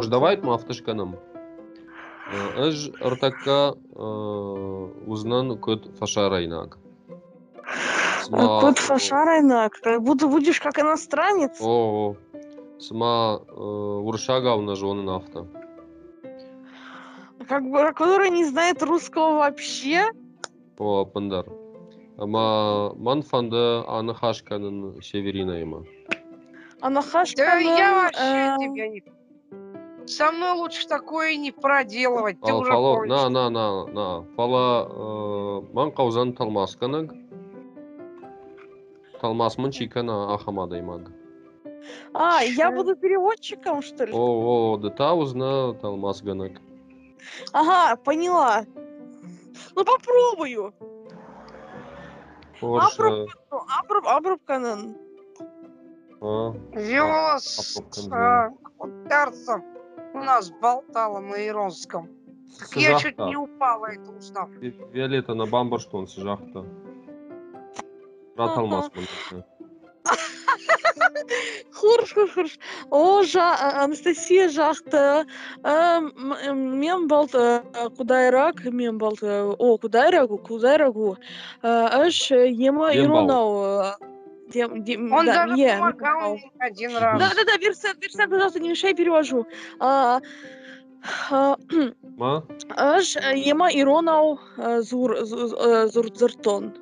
Хош, давай мафтышканым. Эж ыртакка узнан код фашарайнак. Код фашарайнак, как будто будешь как иностранец. О, сма уршагавна жона нафта. Как бы, который не знает русского вообще. О, пандар. Ама манфанда анахашканын северинайма. А на Да я вообще тебя не... Со мной лучше такое не проделывать. Ты Ал уже фало, помнишь. на, на, на, на. Фала э, ман каузан талмасканыг. Талмасмын чикана ахамадаймаг. А, я буду переводчиком, что ли? О, о, да таузна талмасганыг. Ага, поняла. Ну попробую. Хош, э, Ну, У нас болтала на иронском. Так я чуть не упала, это узнав. Ви- Виолетта на бамбарштон сыжахта. Рат Ага. алмасмын. Хорош, хорош, хорош. О, жа, а, Анастасия жақты. Ә, м- м- мен балт ә, кудайрак, мен балт ә, о, кудайрагу, кудайрагу. Ә, Эш ема Дембал. иронау. Дем- дем- Он да, даже е, помогал мне один раз. Да, да, да, Версен, Версен, пожалуйста, не мешай, перевожу. А, а, Ма? Аж э, ема иронау э, зур зу- э, зурдзыртон.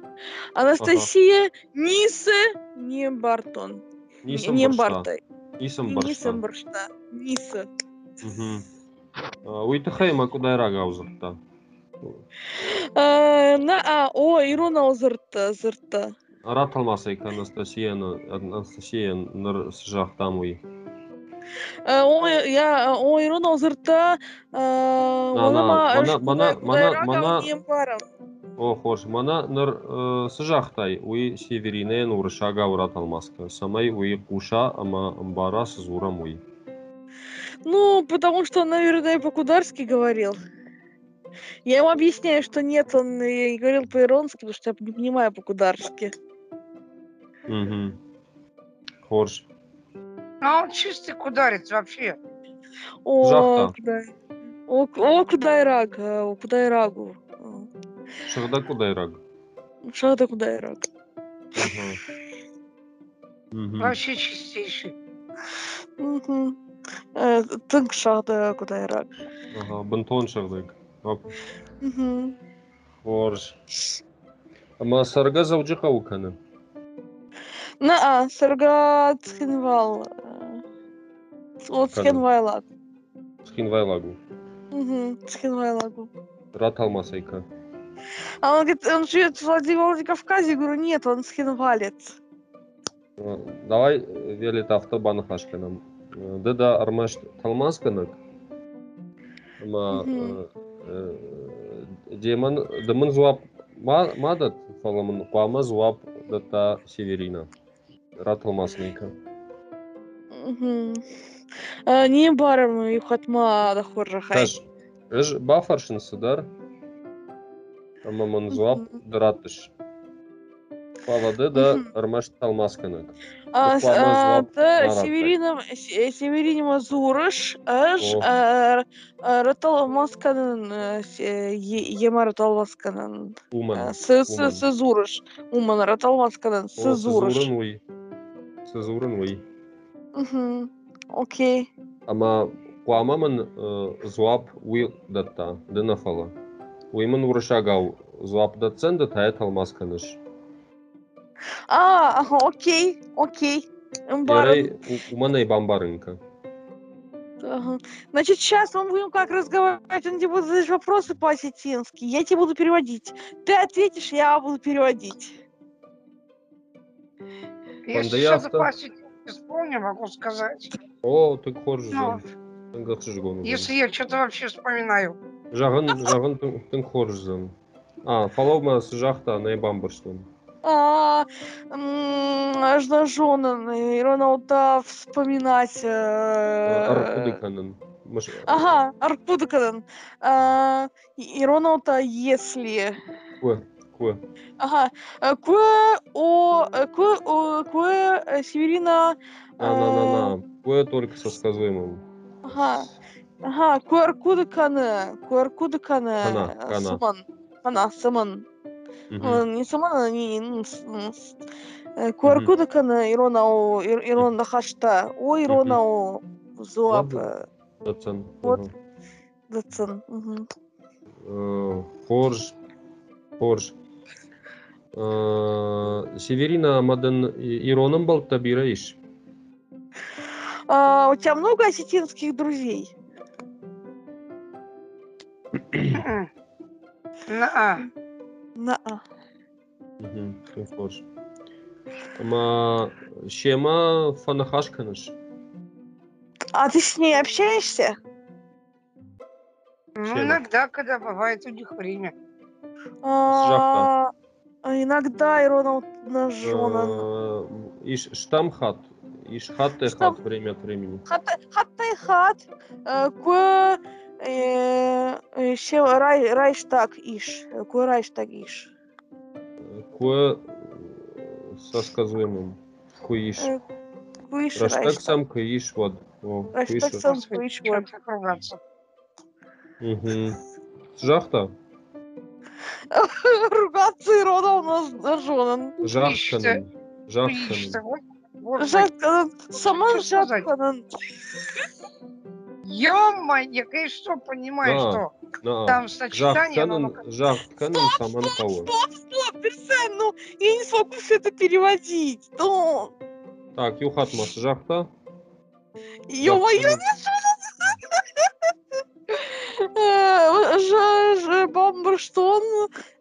Анастасия Нисе не Бартон. Не. Бартай. Нисем баршта. Баршта. Нисе. Мгм. А, Уйтахайма. Э, На а о иронау зырта зырта. Рат алмасайка Анастасияны, Анастасия ныр сыжахтам уй. Э, я о иронау зырта. на, Мана мана- мана- мана-. О, хош, мана ныр э, сыжахтай уй северинен урышага урат алмаска. Самай уй куша, ама мбара сызурам уй. Ну, потому что наверное, по-кударски говорил. Я ему объясняю, что нет, он э, говорил по-иронски, потому что я не понимаю по-кударски. Мгм. Хош. А он чистый кударец вообще. О, Жахта. куда... О, к- о, кудайраг, э, о, кудайрагу. Шагда кудайраг. Что это кудайраг? Ага. Мгм. Вообще чистейший. Мгм. Э, Тынк шахта кудайраг. Ага, бентон шагдык. Оп. Мгм. Хош. Ама сарга завджиха уканы. نه سرقة تخين فال э, тскен вайлаг тскен вайлагу тскен вайлагу раталмасайка а он говорит он живет в владикавказе говорю нет он схинвалец э, давай э, велит автобан Да да, армаш талмасканак ма демон дымын зуап мадат фаламын қуама зуап дата северина. Рат алмасника. Мгм. Э, Не барам юхатма да хоржахай. Таш. Эж бафаршын сыдар. Ама мын зуап дыратыш. А, а, звук да, нарата. Северином, Се- Северином Азурыш, аж О. а, а, Ратал Масканын, э, Ема Ратал Масканын, Уман. э, С- С- Уман. Сызурыш, Уман Ратал Сызурын уй. Мгм. Окей. Ама куамамын э, зуап уй датта, дына фала. Уймын урышагау зуап датсен да таят алмасканыш. А, ага, окей, окей. Барам. Ярай у- уманай бамбарынка. Ага. Значит, сейчас мы будем как разговаривать, он тебе будет задать вопросы по-осетински, я тебе буду переводить. Ты ответишь, я буду переводить. Если Пандаявка. что-то по вспомню, могу сказать. О, ты Ну, гону. если я что-то вообще вспоминаю. Жағын, жағын тың- тың хоржы зан. А, фалаума сыжахта най бамбарштон. А, м, аж нажёнан, Иронаута вспоминать. э, Аркудыканын. Мыш- Ага, Аркудыкадан. А, и- Иронаута, если... Куэ. Ага, э, куэ о... э, Куэ о... Куэ э, Северина... На, на, на, на. Куэ только со сказуемым. Ага. Ага, куаркуды каны. Куаркуды каны. Кана, кана. Сыман. Кана, сыман. Не сыман, а не... э, Куаркуды каны иронау, ир- иронда хашта. О, иронау зуап. Ладно. э, Дацан. Вот. Э, Хорж. Хорж. Э, Северина Мадан Ироном был табираиш. А, У тебя много осетинских друзей? На. На. Мгм. Хорж. Ама Шема Фанахашканыш. А ты с ней общаешься? Ну, иногда, когда бывает у них время. А, а Иногда Ирона нажжена. Э, Иш штамхат. Иш хатте Штам- хат время от времени. Хаттай хат. э, Ку э, ще рай райштаг иш. Ку райштаг иш. Кое со сказуемым. Куиш. Ку иш Раштак райштаг. сам куиш вот. Куиш. сам Господи, ку иш чем вот. так? Мгм. Жахта. Ругаться Ирона у нас Жахтканын. вот, вот Жатканан. Сама Что жатканан. Ё-моё, я, конечно, понимаю, Да. что На. там сочетание. Жахтканын саман кого. Стоп, стоп, Персен, ну я не смогу все это переводить. Ну, Так, юхатмас жахта. ё-моё, Ж, Ж, Бамберштон,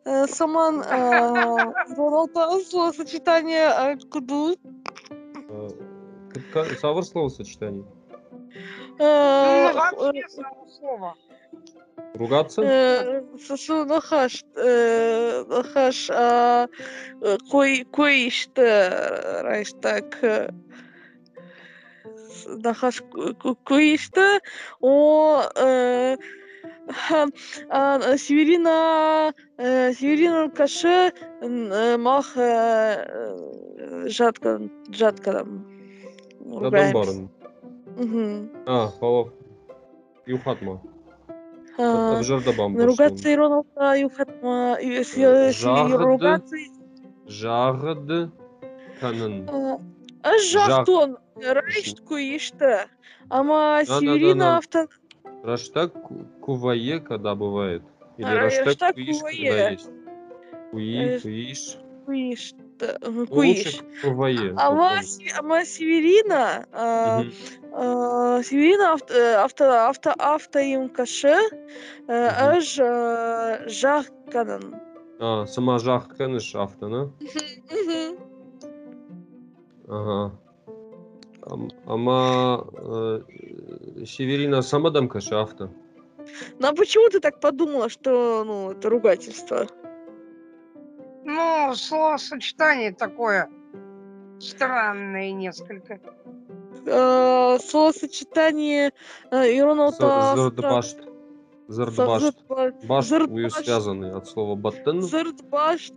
э, Саман, э, Роналта, словосочетание э, Куду, Э, Савр словосочетаний. Ну, э, вообще само слово. Ругаться. э, Сосу нахаш, э, нахаш, а, э, кой, кой райштаг, э, с- нахаш, кой işte, о, э, Э, северина э, северина каше э, мах жатка жаткадан барын а халов юхатма жырдабан ругаться и алса юхатма ругаться. Жағыды тәнін жақтон райшт көешті ама северина автор Раштак кувае, когда бывает. Или А, раштак раштак куиш, кувае. когда есть. Куи, Э, куиш. Куишта. Ну, Куиш. кувае. Вот Се- ама Северина... а, а, Северина авто, э, авто, авто, авто им каше, э, аж э, жахканан. А, сама жахканыш автона. Мгм. Ага. Ам- Ама э, Северина самадам каши авто. Ну а почему ты так подумала, что ну, это ругательство? Ну, словосочетание такое странное несколько. Э, словосочетание э, Иронаута... Зардбашт. Зардбашт. Башт связаны от слова баттен. Зардбашт,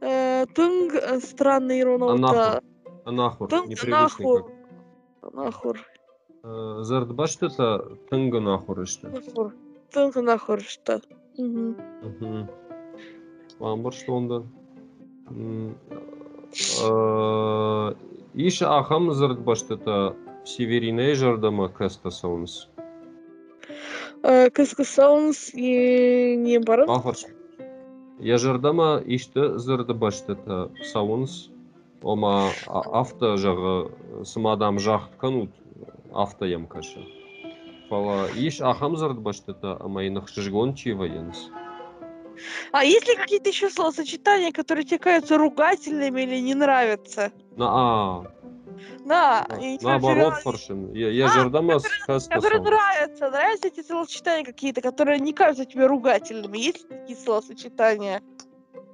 э, тынг, э, странный Иронаута. Анахур. Анахур. Непривычный как. Нахур. зардбаштата тың гына хурышты тың гына хурышты мамыр что онда иш ахам зардбаштата севериней жардама кастасаунс кыскысаунс не барын ахыр яжардама башты та саунс ома авто жағы сымадам жақ канут авто ем каша. Фала иш ахам зардбашт это амайнах шижгон чиваенс. А есть ли какие-то еще словосочетания, которые тебе кажутся ругательными или не нравятся? На а. На- и Наоборот, которые- фаршин. Я, я А, жардама с хаста Которые нравятся, нравятся эти словосочетания какие-то, которые не кажутся тебе ругательными. Есть ли такие словосочетания?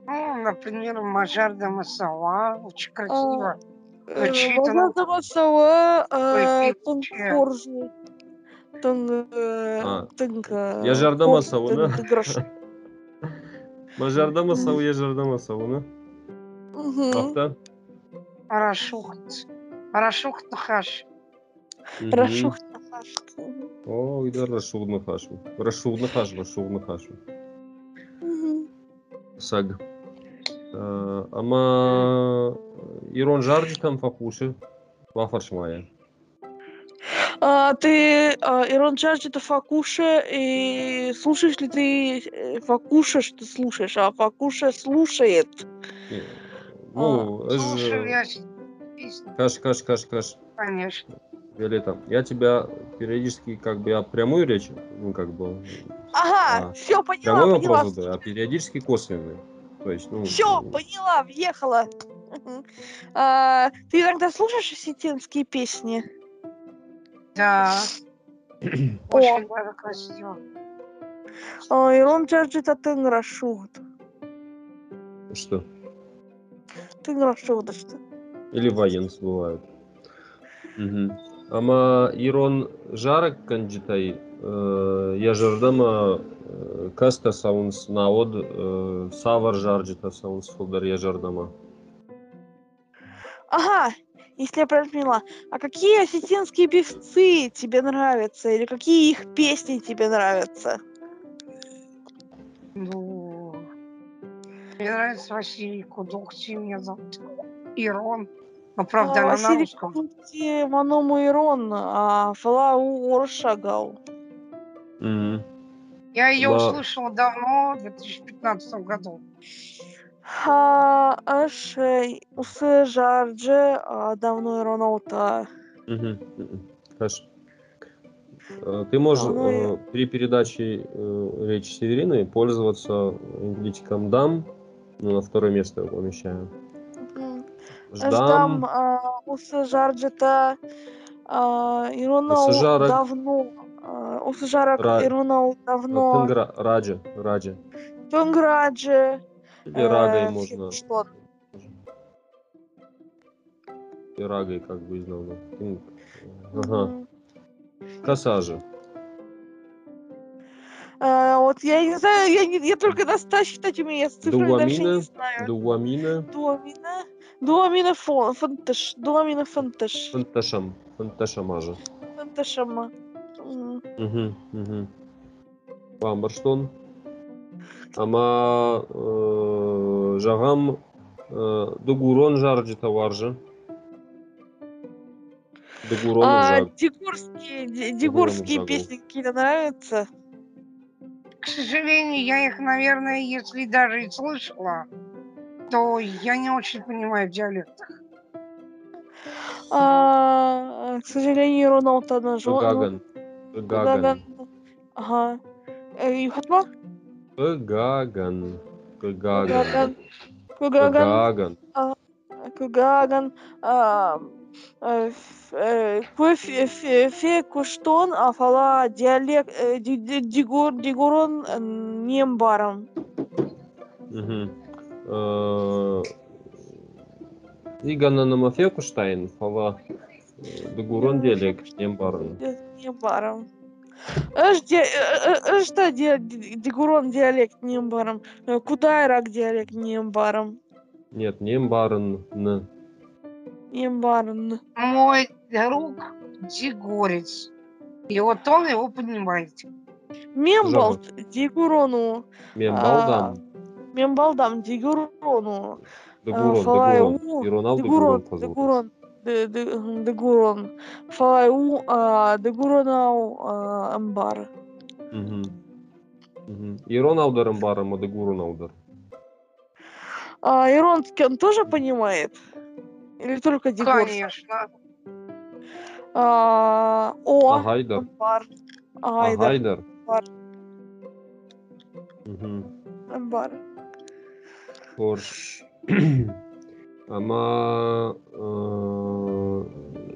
Ну, например, Мажар де Масала. Очень красиво. Э, Начитано. Базар Дамасова, э, Ой, Тунг пипче. Коржи, Тунг, э, А, Тунг, э, я жардама Коржи, сауна. Тунг Грош. Ма жардама сау, я жардама сауна. Мгм. Авто. Рашухт. Рашухт нахаш. Мгм. Рашухта. хашка. О, ида расшудны хашу. Расшудны хаш, расшудны хашу. Мгм. Саг. Э, Ама ирон жарди там факуши. Вафаршмая. А, ты а, Ирон Чардж это Факуша, и слушаешь ли ты э, Факуша, что слушаешь, а Факуша слушает. Ну, это Слушаю я Каш, каш, каш, каш. конечно. Виолетта, я тебя периодически как бы я прямую речь, ну как бы Ага, А, все поняла, прямой поняла. вопрос задаю, а периодически косвенный. То есть, ну, Все, ну, поняла, въехала. А, ты иногда слушаешь осетинские песни? Да. Очень даже красиво. Ирон Чардж это Тенграшут. что? Тенграшут, что? Или военс бывают. Ама ирон жарык канджитай э, я жардама э, каста саунс наод э, савар жарджита саунс фулдар я жардама. Ага, если я правильно поняла. А какие осетинские певцы тебе нравятся? Или какие их песни тебе нравятся? Ну, мне нравится Василий Кудухти, меня зовут Ирон. Но, правда, А, она на русском. Кути Маному Ирон, а Фалау Оршагал. Мгм. Я ее Да. услышала давно, в 2015 году. А, аш э, усы жарджи а, давно мгм. Хорошо. Э, Ты можешь Ну э, при передаче э, речи Северины пользоваться энглитиком дам, ну, на второе место его помещаю. Ждам Ждам, а, усы жарджита а, Иронау давно. а, Усы жарак Ра- Иронау давно. Тенгра, Раджа, Раджа. Тенграджи. Или Рагой э, можно. Что? И Рагой как бы изнавна. Ага. Мгм. Косажи. А, вот я не знаю, я, не, я только до 100 считать умею, я с цифрами дальше не знаю. Дуамина. Дуамина. Фанташ. Дуамина фанташ. Фанташам. Фанташамажа. Фанташама. М. Угу, угу. Бамбарштон. Ама э, жағам э, дугурон жарджи товаржы. Дугурон А, дегурские, де- дегурские песни какие-то нравятся? К сожалению, я их, наверное, если даже и слышала, то я не очень понимаю в диалектах. А, к сожалению, Роналд нажал. Гаган. Гаган. Ага. Юхатма? Гаган. Гаган. Кугаган. Кугаган. Гаган. А, Кue фе- куштон афала диалект э, ди- ди- дигур дигурон э, нембаром. Мгм. Э, Игана намафе куштайн, фала э, дугурон диалект нембарын. Ди- Нембаром. Эш ди- э, э, ди- дигурон диалект нембаром. Э, Кудайрак диалект нембаром. Нет, нембарын. Н. Нембарн. Мой друг Дегорец. И вот он его понимает. Мембалт дигурону. Мембалдам. Мембалдам дигурону. Дугурон, фалай дугурон. у, Иронал Дегурон. Дегурон, Де- Де- Дегурон. Фалай у, а, Дегуронау, а, Амбар. Мгм. Мгм. Ирон аударым барым, а аудар. А Иронский он тоже понимает? Или только Дегурс? Конечно. А, О, Агайдар. Агайдар, Агайдар. бар. Хорш. Ама э,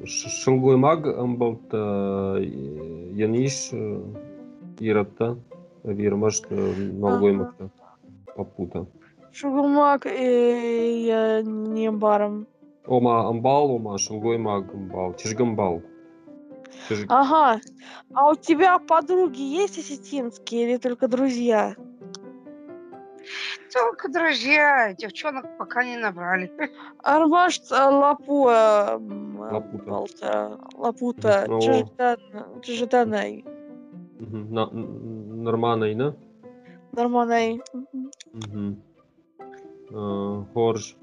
шылгой маг амбалта яниш э, иратта вирмашт налгой Ага. макта папута. Шугумак и я не баром. Ома амбал, ома шылгой маг амбал, чижгамбал. Чиж- Ага. А у тебя подруги есть осетинские или только друзья? Только друзья, девчонок пока не набрали. Армаш лапу м, Лапута. балта, лапута, Мгм. О. чиждан, чижданай, Мгм. На- н- Норманайна. норманай. Мгм. Э, Хорж.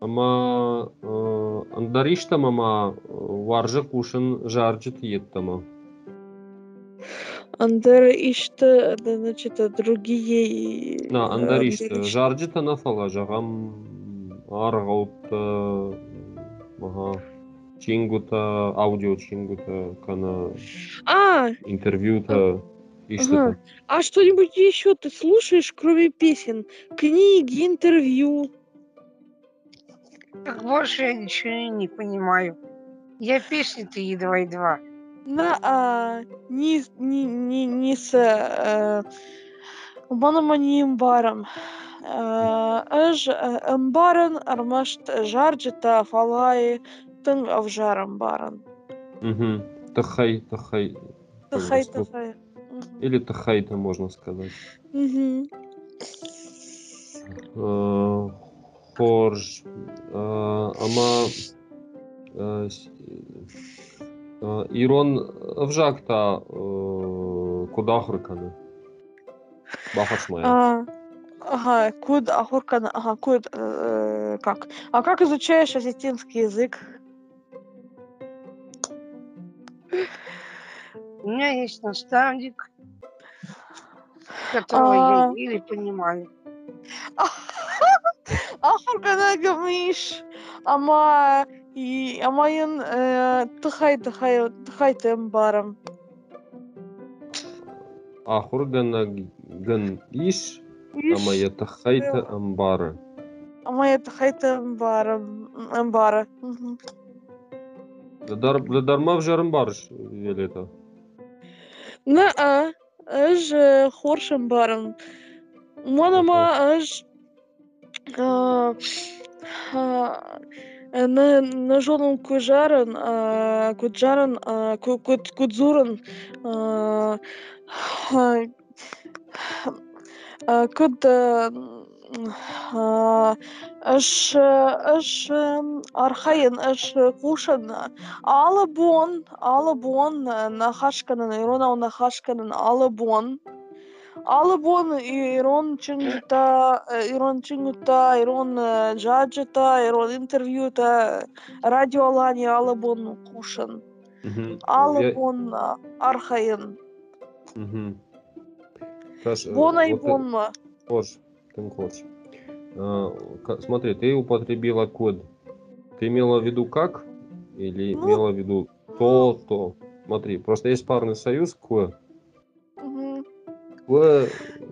Ама э, андариштам ама э, варжа кушан жарджит еттама. Андер иште, это значит, э, другие... На э, андаришт андер иште. жарджит ана фала жагам аргаут ага чингута аудио чингута кана А, интервьюта иште Ага. а что-нибудь еще ты слушаешь, кроме песен? Книги, интервью? Так больше я ничего не понимаю. Я песни-то едва-едва. На, а, не, не, не, не с э, мономаним баром. Эж эмбаран армашт жарджита фалай тың авжарам баран. Мгм. Тахай, тахай. Тахай, тахай. Или тахайта, можно сказать. Э, Хорж. э, Ама Ирон вжакта э, кудахрыканы. Бахачмая. А, Ага, куд, ахуркан, ага, куд, э, как? А как изучаешь осетинский язык? У меня есть наставник, которого А. я еле понимаю. Ахуркана гамиш, ама и амайын э, тыхай тыхай тыхайтым барым. Ахур гана гын иш амая тыхайты амбары амая тыхайты амбары амбары дарма жарым барыш Елета. на а аж э, хоршым барым. Манама ыж э, Э, на жолын көз жарым көз жарым көз зурын көд ыш аш архайын ыш кушан алы буон алы буон э, нахашканын ирона нахашканын алы буон алабон алабон ирон чингута э, ирон чингута ирон э, джаджата ирон интервьюта радиолани алабон кушан Мгм. Я- алабон э, вот ты- бонма Хош, ты хочешь. Смотри, ты употребила код. Ты имела в виду как? Или Ну, имела в виду то, то? Смотри, просто есть парный союз ко. Ко,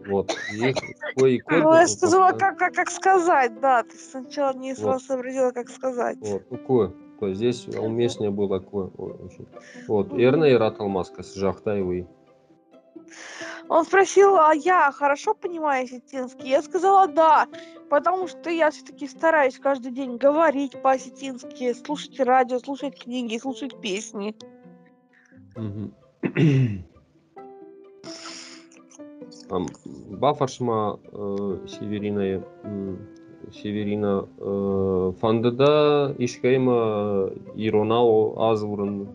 вот. Есть и. Ну, я ну, сказала, как, как, как сказать, да. Ты сначала не сразу Вот. сообразила, как сказать. Вот, ко. То есть здесь уместнее было очень. Вот. Эрна и Раталмаска с Жахтаевой. Он спросил, а я хорошо понимаю осетинский? Я сказала, да, потому что я все-таки стараюсь каждый день говорить по-осетински, слушать радио, слушать книги, слушать песни. Мгм. Бафаршма э, Северина м, Северина э, Фандада Ишкайма Иронао Азуран.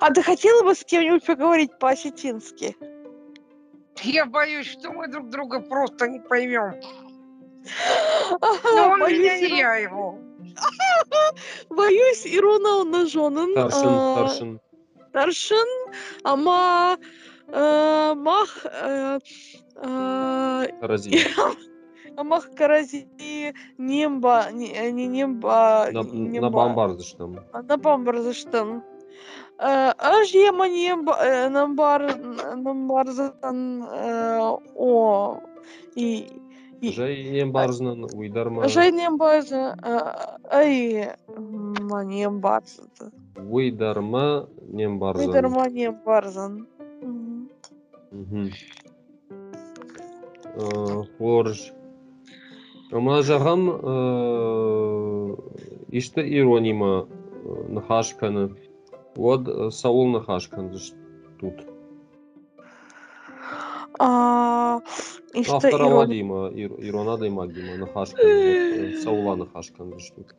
А ты хотела бы с кем-нибудь поговорить по-осетински? Я боюсь, что мы друг друга просто не поймем. Но он меня, боюсь, не Ирон- я его. боюсь, Ирона нажонен. Таршин, Таршин. Таршин, ама э, мах э, э, Рази. Амах карази немба, не, не немба, На, немба. на бамбарзыштан. Аж ема немба, э, намбар, намбарзан, э, о, и, Жай не барзнан, уйдарма. жай нембарза, ай, ма нембарзан. Уйдарма не барзан. Выдарма нембарзан. Мгм. Угу. Хорж. Э, Ама жағам э, иште иронима э, нахашканы. Вот саул нахашкан тут. Иште иронима ирона да магима нахашкан. Саула нахашкан тут.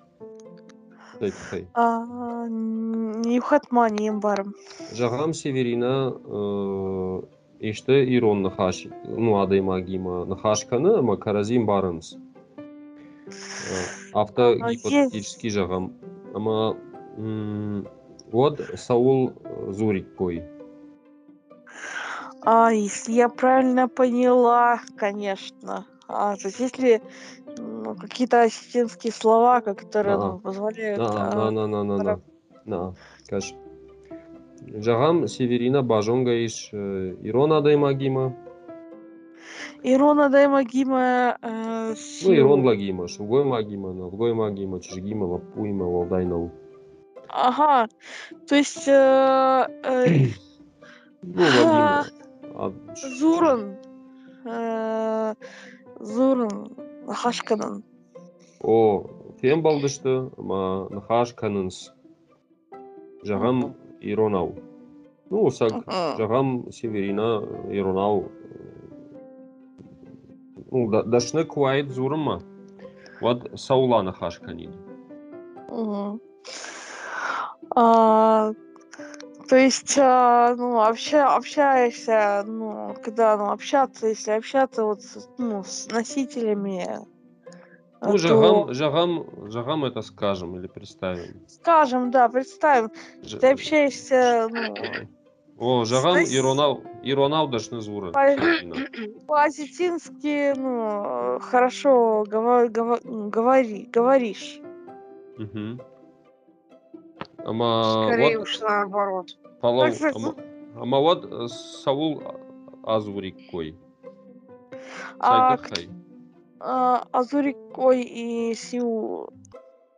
Юхатманием барым. Жағам северина э, иште Ирон Нахаш, ну Адаймагима Нахашканы, ама Каразим Барынс. Авто А, гипотетический жағам. Ама вот Саул э, Зурик кой. А, если я правильно поняла, конечно. А, то есть если ну, какие-то осетинские слова, которые А, ну, позволяют... А, на, на, на, на, на. Жағам Северина Бажонга иш э, Ирон Адаймагима. Ирона Даймагима... Э, Ну, Ирон Лагима, Шугой Магима, Навгой Магима, Чжгима, Вапуима, Валдайнау. Ага. То есть... э, э, Ну, Лагима. А, Зуран. э, Зуран. Хашканан. О, фем балдышты, ма нахаш канынс. Жағам Иронау. Ну, Мгм. жағам Северина Иронау. Ну, дашны куайт зурыма. Вот Саула нахаш канид. Мгм. А, то есть, а, ну, обща, общаешься, ну, когда, ну, общаться, если общаться вот, ну, с носителями, а, Ну, то, жағам, жағам это скажем или представим. скажем, да, представим, Ж- ты общаешься, ну, О, жағам Знаешь- Иронау, Иронау дашны зуры. По- Северина. по-осетински, ну, хорошо гова- гова- говори, говоришь. Мгм. Ама Скорее вот уж наоборот. Палау, Так, так, ама, ама вот э, Саул Азурик кой. А, а, Азурикой и Сиу,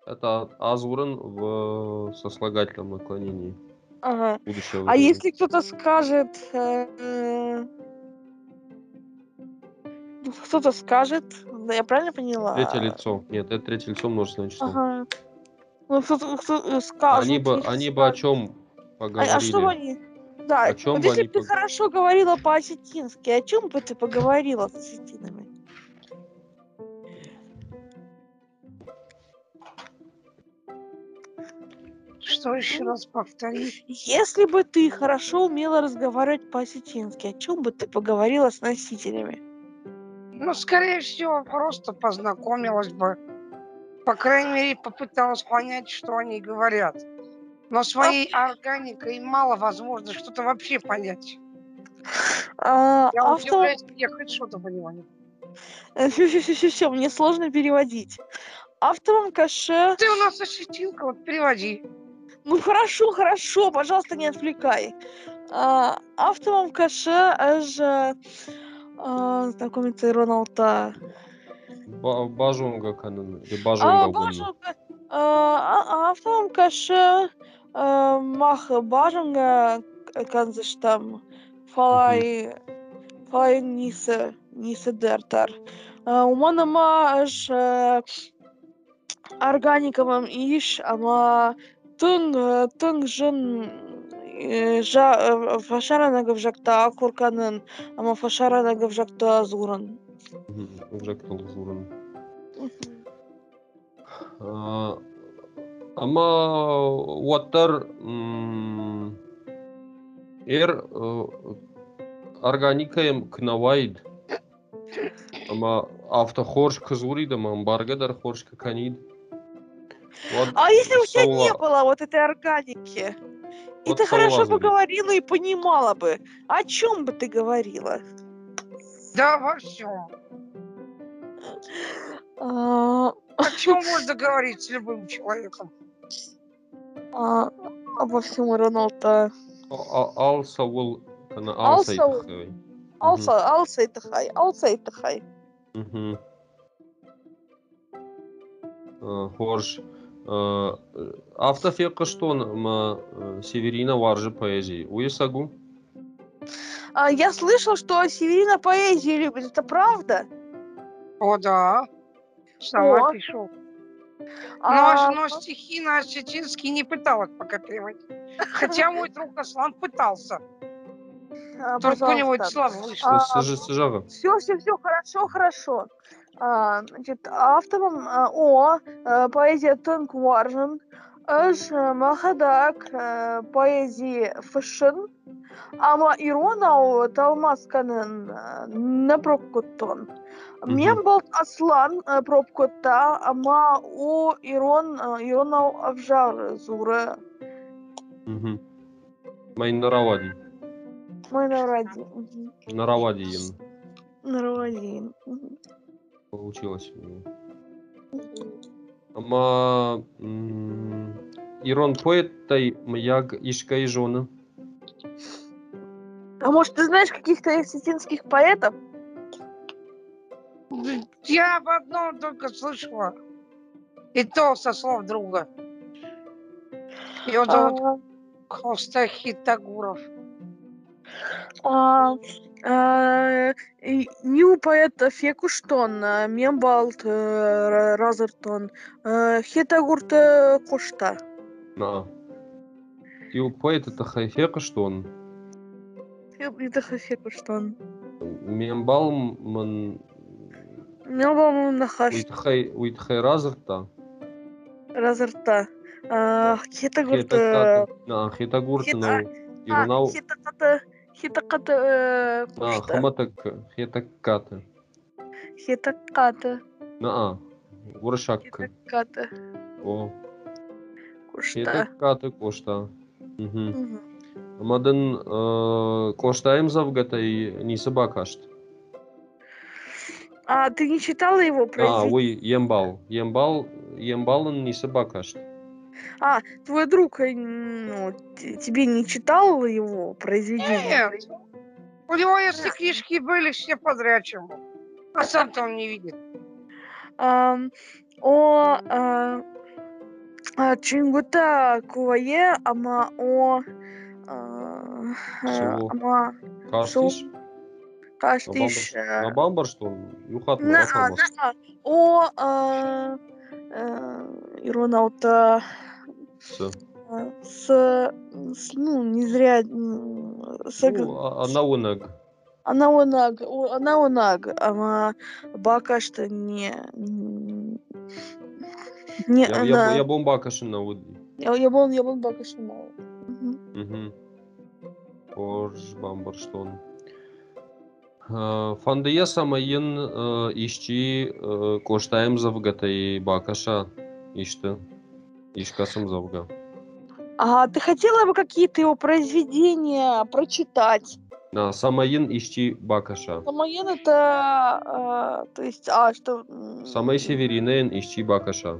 Это Азурен в сослагательном наклонении ага. будущего. А времени. если кто-то скажет, э, э, ну, кто-то скажет, да, я правильно поняла? Третье лицо. Нет, это третье лицо множественное число. Ага. Ну, кто-то, кто скажет. они бы, они бы о чем А, поговорили? а что бы они? Да, О чём вот если бы ты пог- хорошо говорила по-осетински, о чем бы ты поговорила с осетинами? Что еще раз повтори? Если бы ты хорошо умела разговаривать по-осетински, о чем бы ты поговорила с носителями? Ну, скорее всего, просто познакомилась бы. По крайней мере, попыталась понять, что они говорят. Но своей органикой мало возможно что-то вообще понять. А, Я авто... удивляюсь, я хоть что-то понимаю. Все, мне сложно переводить. Автором каше... Ты у нас осетинка, вот переводи. Ну хорошо, хорошо, пожалуйста, не отвлекай. А, Автовом каше же знакомиться Роналта. Ба- Бажонга канын. Или А, Бажонга боже, гонны. автовом каше мах бажанга канзыштам фалай фалай нисе нисе дертар. Уманама аж органиковым иш, ама тың э, тың жын э, э, фашаранагов жакта акурканын ама фашаранагов жакта зурун жактал зурун ама уаттар эр органикаем кнавайд ама автохорш кызурид ама баргадар хорш канид. Вот а если у тебя не было вот этой органики и Вот ты хорошо бы говорила и понимала бы о чем бы ты говорила Да, во всем. А, О чем можно говорить с любым человеком? а, обо всем Роналта А- а- Ал савул кана Ал ал Саул. сайтхай. алса алсайтахай алсайтахай Мгм. А, Хорш. А, Автофека что ма э, Северина варжи поэзии. Уесагу? А, я слышал, что Северина поэзию любит. Это правда? О, да. Сама О. пишу. А, Но, но стихи на осетинский не пыталась пока переводить. Хотя мой друг Аслан пытался. А, Только у него слабо вышло. А. Все, все, все, хорошо, хорошо. А, значит, автором а, О, а, поэзия Тонк Варжен, Эш а, Махадак, поэзии Фэшн, Ама Иронау Талмасканен а, Напропкуттон. Мгм. Мен болт Аслан Пропкутта, Ама О Ирон а, Иронау Авжар Зура. Мгм. Майн наравади. Мой Получилось. у него. Ама м, Ирон поэт-тай маяг ишка и жона. А может, ты знаешь каких-то осетинских поэтов? Я об одном только слышала. И то со слов друга. Его зовут Тагуров. А, а, и Нью поэт Фекуштон, а, Мембалт э, Ра- Разертон, э, Хетагурт э, Кошта. На. И поэт это хайфека, что он Это Фекуштон. мембал ман Мембал Нахаш уитхай уитхай разерта. Разерта. А, Хетагурт... Хета э, а, хаматак хетакката. Хетаката. На а. Уршак. Хетаката. О. Кошта. Хетакката кошта. Мгм. Мгм. Мадын э, коштаем завгатай не собакашт. А ты не читала его А, произведение? ой, ембал. Ембал, ембалын не собакашт. Твой друг э, ну, тебе не читал его произведение? Нет. У него, если книжки были, все подряд чему. А сам-то он не видит. Ам, о а, а, Чингута Кувае, ама о а, а, ама Каштиш. Каштиш На бамбар что он? Юхат на а, на на о а, э, Иронаута С. а, с, с, ну не зря с, Ну, а- она унаг. Она онаг, о- она онаг, ама бака что не не Я, она я, я бомбакашын на уди. я я был я был бака что мало. Мгм. Мгм. Орж бамбар что он. Э, Фандыя самайын э, ишчи э, коштаем завгатай бакаша. Ишты. Ишкасым завга. А ты хотела бы какие-то его произведения прочитать? На самайын ишчи бакаша. Самоен это, а, то есть, а что? Самай северинен ишчи бакаша.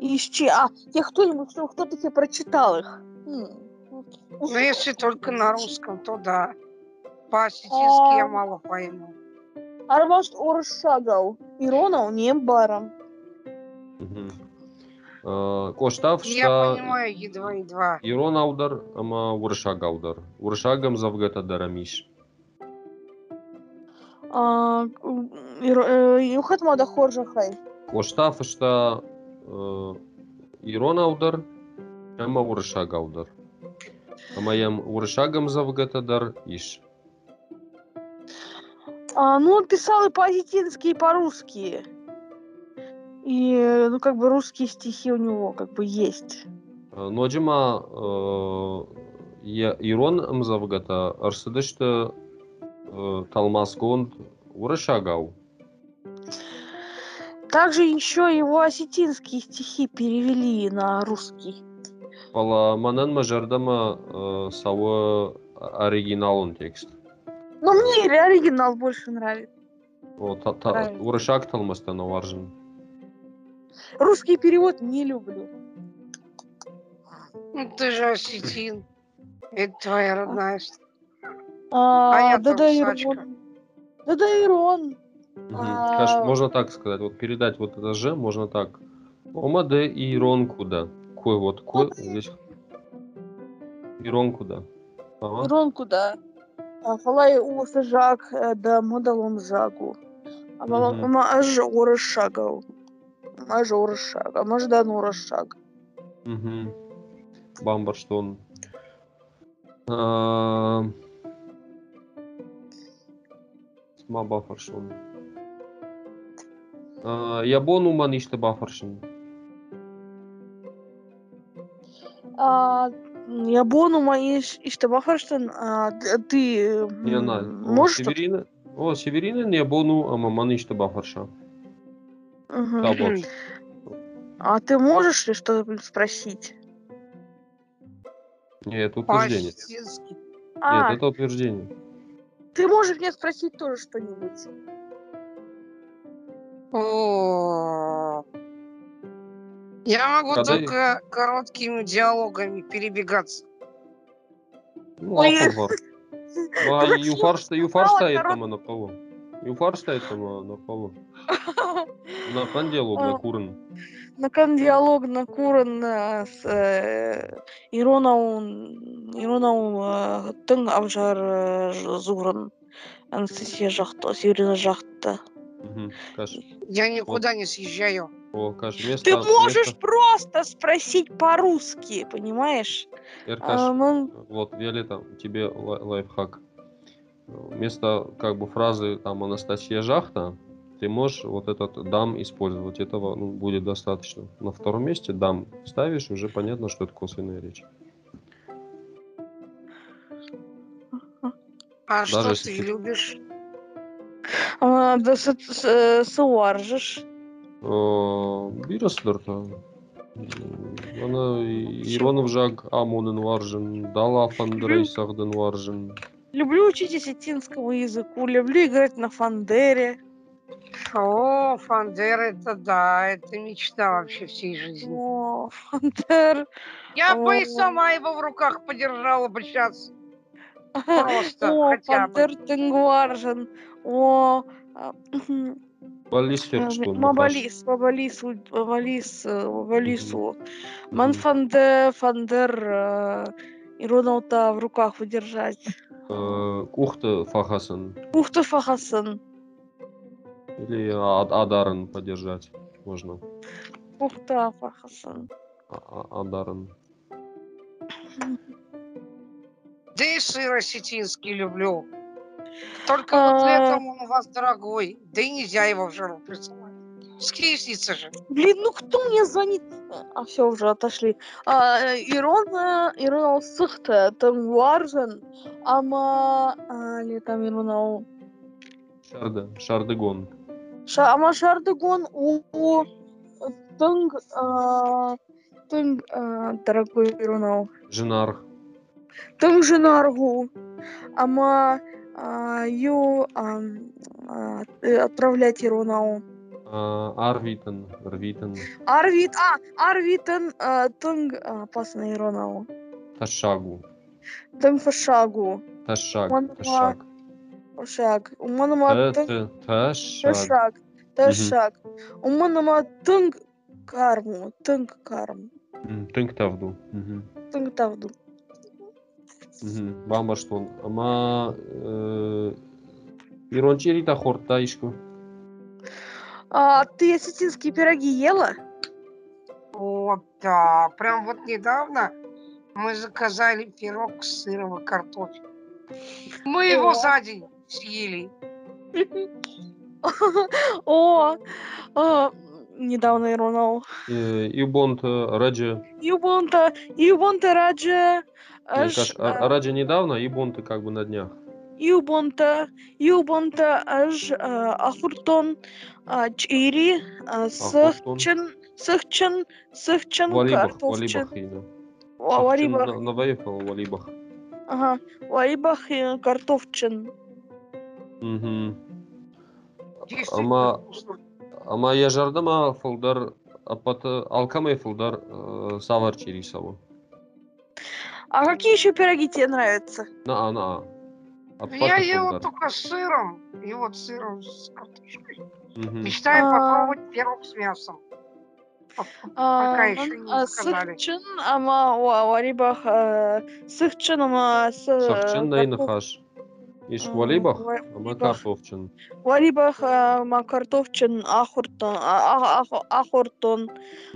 Ищи, а я кто-нибудь, ну, кто-то тебе прочитал их? М, Но Ну, если только на русском, то да. По-осетински я мало пойму. А может, Оршагал, Иронау, Нембаром. Мгм. Э, Коштав, Я что понимаю едва-едва. Ирон аудар, ама уршаг аудар. Уршагам завгата дарамиш. А, Иро- э, Юхат Мада Хоржахай. Коштав, что э, Ирон аудар, ама уршаг аудар. Ама ям уршагам завгата дар иш. А, ну, он писал и по-осетински, и по-русски. И, э, ну, как бы русские стихи у него как бы есть. Э, Ноджима э, я Ирон ам завгата арсыдышты э, талмасконд уршагау. Также еще его осетинские стихи перевели на русский. Пала манан мажардама э, савы оригиналын текст. Но мне оригинал больше нравится. О, та, та, Правильно. урышак талмастан варжын. Русский перевод не люблю. Ну, ты же осетин. Это твоя родная. А, А я да-да, русачка. Ирон. Да-да, Ирон. Мгм. А. Можно так сказать, вот передать вот это же, можно так. Омаде и Ирон куда? Кой вот, кой Вот. здесь. Ирон куда? Ага. Ирон куда? А, Фалай у сажак, э, да модалом жагу. А Мгм. Ма аж урышагал. Аж урышага. Мождан урышаг. Мгм. Бамбар, что он. А, ма бафаршон. А, Ябону ман иште бафаршын. А, я бону мои işte bakarsan а, д- ты Не можешь. О, Северина Ябону, ама ман иште бафарша. Табор. А ты можешь ли что-то спросить? Нет, это утверждение. А, Нет, это утверждение. ты можешь мне спросить тоже что-нибудь? О. Я могу Когда- только короткими диалогами перебегаться. Ну, Ой, апыл бар. А Ну, юфаршта, я юфаршта знала, этому на полу. Юфаршта этому на полу. На панделу, на А. Накан диалог на куран э, с э, Иронаун э, тың авжар э, ж- зурын Анастасия жақты, Северина жақты. Каш. Я никуда не съезжаю. О, Каш, место... Ты можешь место- просто спросить по-русски, понимаешь? Эркаш, А, ну, вот, Виолетта, тебе лай- лайфхак. Вместо как бы фразы там Анастасия Жахта, ты можешь вот этот дам использовать. Этого ну, будет достаточно. На втором месте дам ставишь, уже понятно, что это косвенная речь. А что если ты ты- любишь? а, да с- с- э, сыуаржыш. Биросдорта. Ана Иронов жаг Амонын варжын, Дала Фандрейсахдын варжын. Люблю учить осетинскому языку, люблю играть на фандере. О, Фандер, это да, это мечта вообще всей жизни. О, фандер. Я бы и О. сама его в руках подержала бы сейчас. Просто, О, хотя бы. фандер тынгваржын. О, а, Э, что Мабалис, Мабалис, Мабалис, э, Мабалису. Ман Мгм. фанде, фандер, э, Иронаута в руках удержать. Кухта Фахасан. Ух ты, Фахасан. Или Ад- Адаран поддержать можно. Ух ты, Фахасан. А- А- Адаран. Да и сыр осетинский люблю. Только вот А. летом он у вас дорогой. Да и нельзя его в жару присылать. Скисница же. Блин, ну кто мне звонит? А, все, уже отошли. А, э, Ирон, э, Ирон сықты, тынгваржын. Ама, а, не там Ирон Шарда. Шардыгон. Ша, ама шардыгон у тынг, а, тынг, а, дорогой Ирон Жинар. Тынг жинаргу. Ама, а, ю, а, э, отправлять Ирон А, Арвитан. Арвитан. Арвит, а, Арвитен, а, тынг, а, пасна Ирон Ташагу. Тынг фашагу. Ташаг. Ташаг. Шаг. Уманама Т- тынг т- Ташаг. шаг. Ташаг. Уманама тынг карму. Тынг карм. М, Тынк тавду. Мгм. Тынг тавду. Мгм. Бамбаштон. Ама э, Ирончерита хорта ишку. А ты осетинские пироги ела? О, да. Прям вот недавно мы заказали пирог с сыром и картофелем. Мы его за день съели. О, а, недавно иронал. Э, Ибонт Раджа. Юбонта, Юбонта Раджа, Раджа недавно, Ибонт как бы на днях. Юбонта, Юбонта, аж а, Ахуртон, а, Чири, Ахуртон. Сыхчын, Сыхчын, Сыхчын, Валибах, Картофчын. Валибах Валибах. ага, Варибах и Картофчин. Вкусно. ама я жардама фылдар апаты алкамай фылдар э, савар чирисаву. А какие еще пироги тебе нравятся? На на. Я ел только с сыром. И вот сыром с картошкой. Мечтаю А. попробовать пирог с мясом. Пока еще не заказали. Сыхчын, ама ва- Варибах, а, Сыхчын, ама с- Сахчын найны картоф- хаш. Иш валибах, ва- ама валибах. Картофчин, Ахуртон, Ахуртон,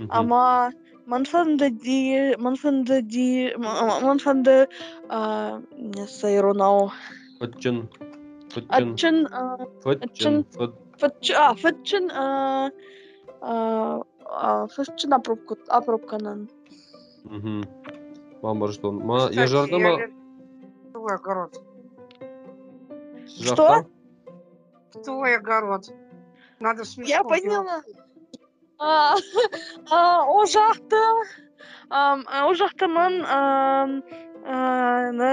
ама Манфанды ди, Манфанды ди, М- Манфанды, а, не Сайронау. Ачын, а, фытчын, фыт- фытчы- а, фытчын, а, а, а, фытчын апробка, апробканан. Мгм. Мамырждон. Ма я лет- Твой жақта? Твой огород. Надо смешно Я поняла. А, а, о жақты, ам, а, о жақты мен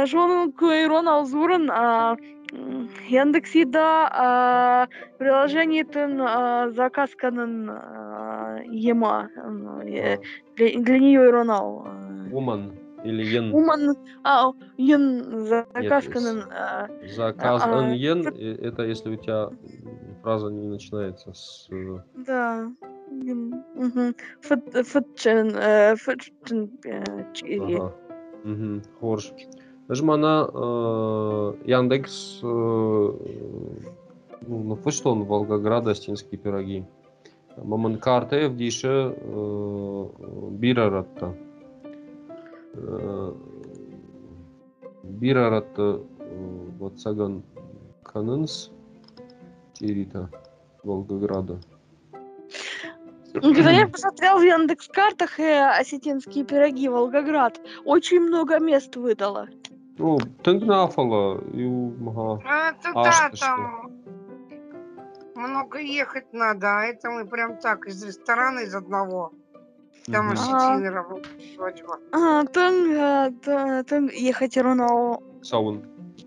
жонын көйрон аузурын м, Яндексида приложениетін заказканын а, ема для, для нее иронал. Woman или ен. Уман, а, ен заказканын а, Заказ А, н ен, э, это если у тебя фраза не начинается с... э, да. ен, мгм. Фыт- фытчын, э, фытчын, э, чири. Мгм. Хорш. Даже э, Яндекс, ну, ну, фыштон Волгограда, стенские пироги. Маман карты в дише бираратта. Э, Бираратта вот саган канынс Ирита Волгограда. Ну, Когда я посмотрел в Яндекс картах э, осетинские пироги Волгоград, очень много мест выдало. Ну, тынгнафала и у мага. А, это А да, там много ехать надо, а это мы прям так, из ресторана из одного. Там осетины работают, свадьба. А, тың, э, ехать ровно. Саун.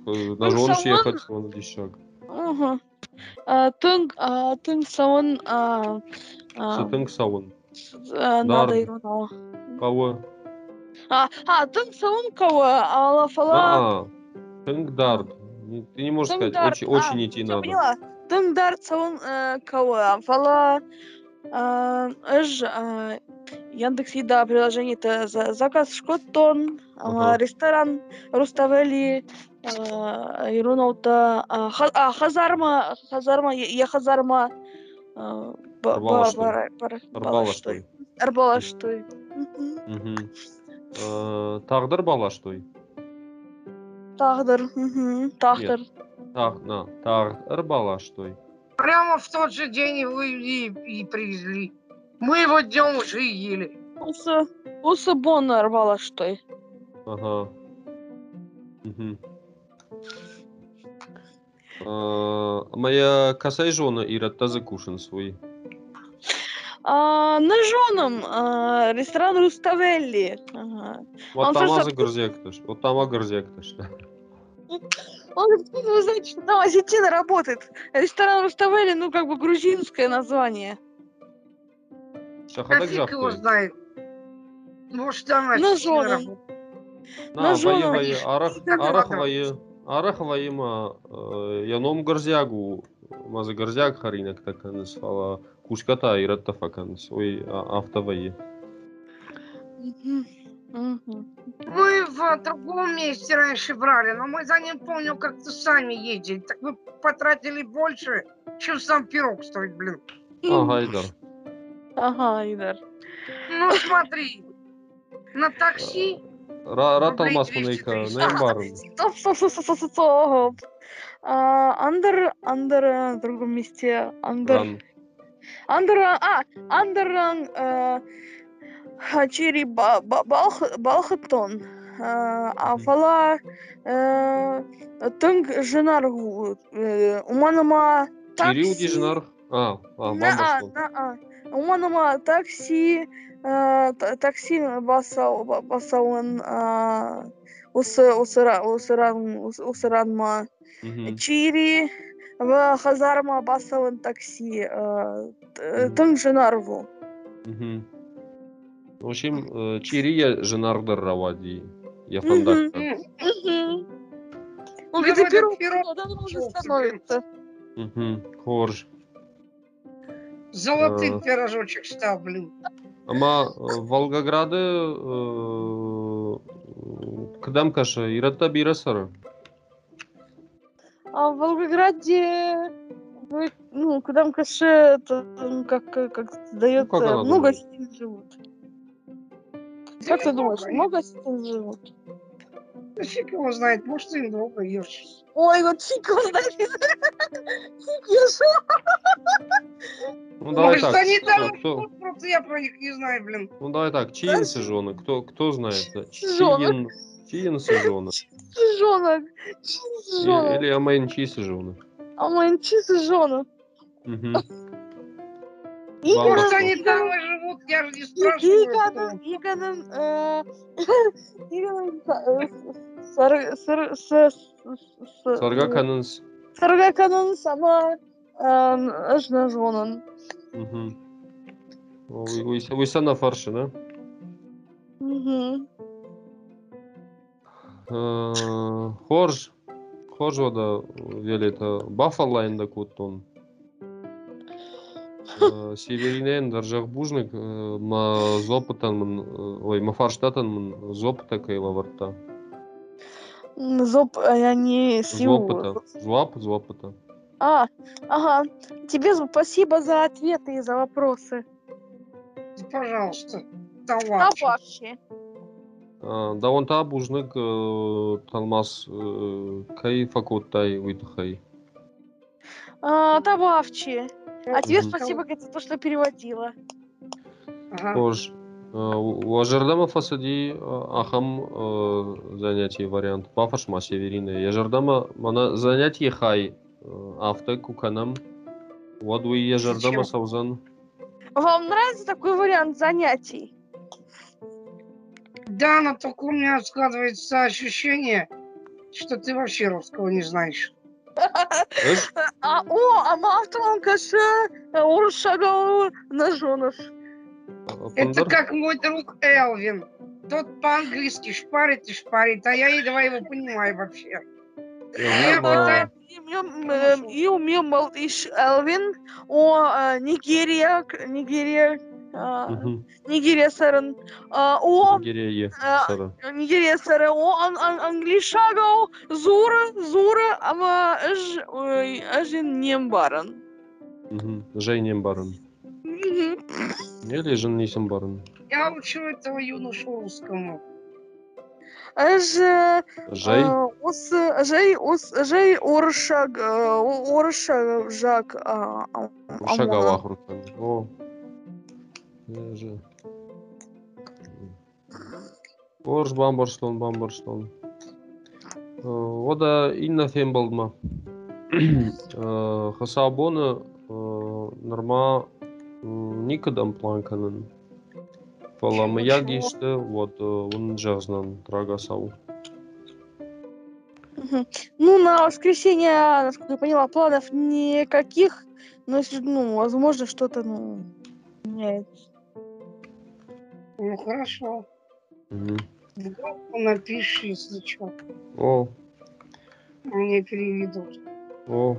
Э, На Ну, жон саун- ехать, он дешак. Ага. А, Тың, а, а, а, Сытынг саун. с- а, надо ровно. Кого? А, а, тың сауын кого, а лафала. А, тынг дард. Ты не можешь сказать, очень, а, очень идти я надо. поняла. Тың дард сауын э, кого, фала. ыж яндекс еда приложение это заказ шкоттон ресторан руставели а хазарма хазарма я хазарма ырбалаштой э, тағдыр балаштой. Тағдыр тағдыр тағдыр балаштой. Прямо в тот же день его и, и привезли. Мы его днем уже и ели. Осы, осы бон арбалаштой. Ага. Мгм. Э, Моя косая жена Ират закушен свой. А, на жоном а, ресторан Руставелли. Ага. Вот там горзектыш. Вот там а горзектыш. Он говорит, «Откуда вы знаете, что там осетина работает? Ресторан Руставели, ну, как бы грузинское название. Шахадак фиг его знает. Может, там На осетины жоном. работают. На, на вайы жону вайы, ишь, арах, всегда арах надо. вайы, арах вайыма, э, яном горзягу, мазы горзяг харинак таканыс, фала кушката иратта факаныс, ой, а- автовайы. Мгм. Мгм. Мы в другом месте раньше брали, но мы за ним, помню, как-то сами ездили. Так мы потратили больше, чем сам пирог стоит, блин. Ага, Айдар. Ага, Идар. Ну, смотри, на такси Ра- Ратал Рублей масманейка, 200-300. наембарын. Стоп, стоп, стоп, стоп, стоп, стоп. А, Андер, Андер э, в другом месте. Андер. Андер, а, Андер, Хачири Балхатон. Афалар Тынг Женар Уманама такси. Кирилл Женар. А, а, на, на, Уманама такси такси басау басауын осы осыранма чири в хазарма басауын такси тың жанарву В общем, э, Чирия женардыр равади. Я Мгм. Он Ну, этот пирог, пирог да, он уже становится. Мгм. Хорж. золотый А. пирожочек стал, блин. Ама э, Волгограды э, кдам каша иратта бирасара. А в Волгограде, ну, ну, куда каше, это, ну, как, как, как она много думает? осетин живут. Как ты думаешь, Много осетин живут? Да фиг его знает, может, ты им долго ешь. Ой, вот фиг его знает. Фиг ешь. Ну давай Может, так. они там кто- просто я про них не знаю, блин. Ну давай так, чиин сижоны, кто, кто знает? да? Сижонок. Чиин, чиин сижоны. Сижонок. И- Сижонок. Или амен чи сижоны. А мэнчи сижонок. Мгм. И Может, что. они там и живут, я же не спрашиваю. Иганын, кто. Иганын, э, Иганын, э, сар- сар- с- с- Сарга канынс. Саргаканын сама э, ажна жонын. Мгм. Северинен даржак бужник э, ма зопытан ой ма фарштатан зопыта кайла варта. Зоп, а я не сил. Зопыта. Зуап, зопыта. А, ага. Тебе спасибо за ответы и за вопросы. Пожалуйста. А Товарищ. вообще? А, Да он та бужник э, талмас э, кай факуттай уйтхай. А, Добавчи. А тебе спасибо Катя, за то, что переводила. Ага. Хож. Уажардама фасади а, ахам э, занятий вариант. Пафаш ма северины. Ежардама мана занятий хай э, авто куканам. Вадуи ежардама Зачем? саузан. Вам нравится такой вариант занятий? Да, но только у меня складывается ощущение, что ты вообще русского не знаешь. А, о, а мавталан каша уршагал на жонов. Это Пундар? как мой друг Элвин. Тот по-английски шпарит и шпарит, а я едва его понимаю вообще. А, И у меня, э, И у меня малыш Элвин, о э, Нигерия, Нигерия, а. нигерия сырын о нигерия сыры о англишагау зура зура ама ыж нем барын жайнен барын или жыннесен барын я учу этого юношу русскому же жай осы жай осы жай орысша орысша жак шагау ақыры о Я же. Орж бамбарстон, бамбарстон. Э, Ода инна фем болдма. Э, Хасабоны норма м, никадам планканын. Фалам Чего, я чего? гиште, вот э, он джазнан трагасау. Ну, на воскресенье, насколько я поняла, планов никаких. Но если, ну, возможно, что-то, ну, меняется. Ну хорошо. Группу напиши, если что. О, Мне переведут. о.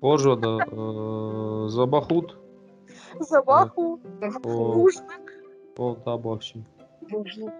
Ожо да э, забахут. Забаху, О, ужник. о, да, бахши. Нужно.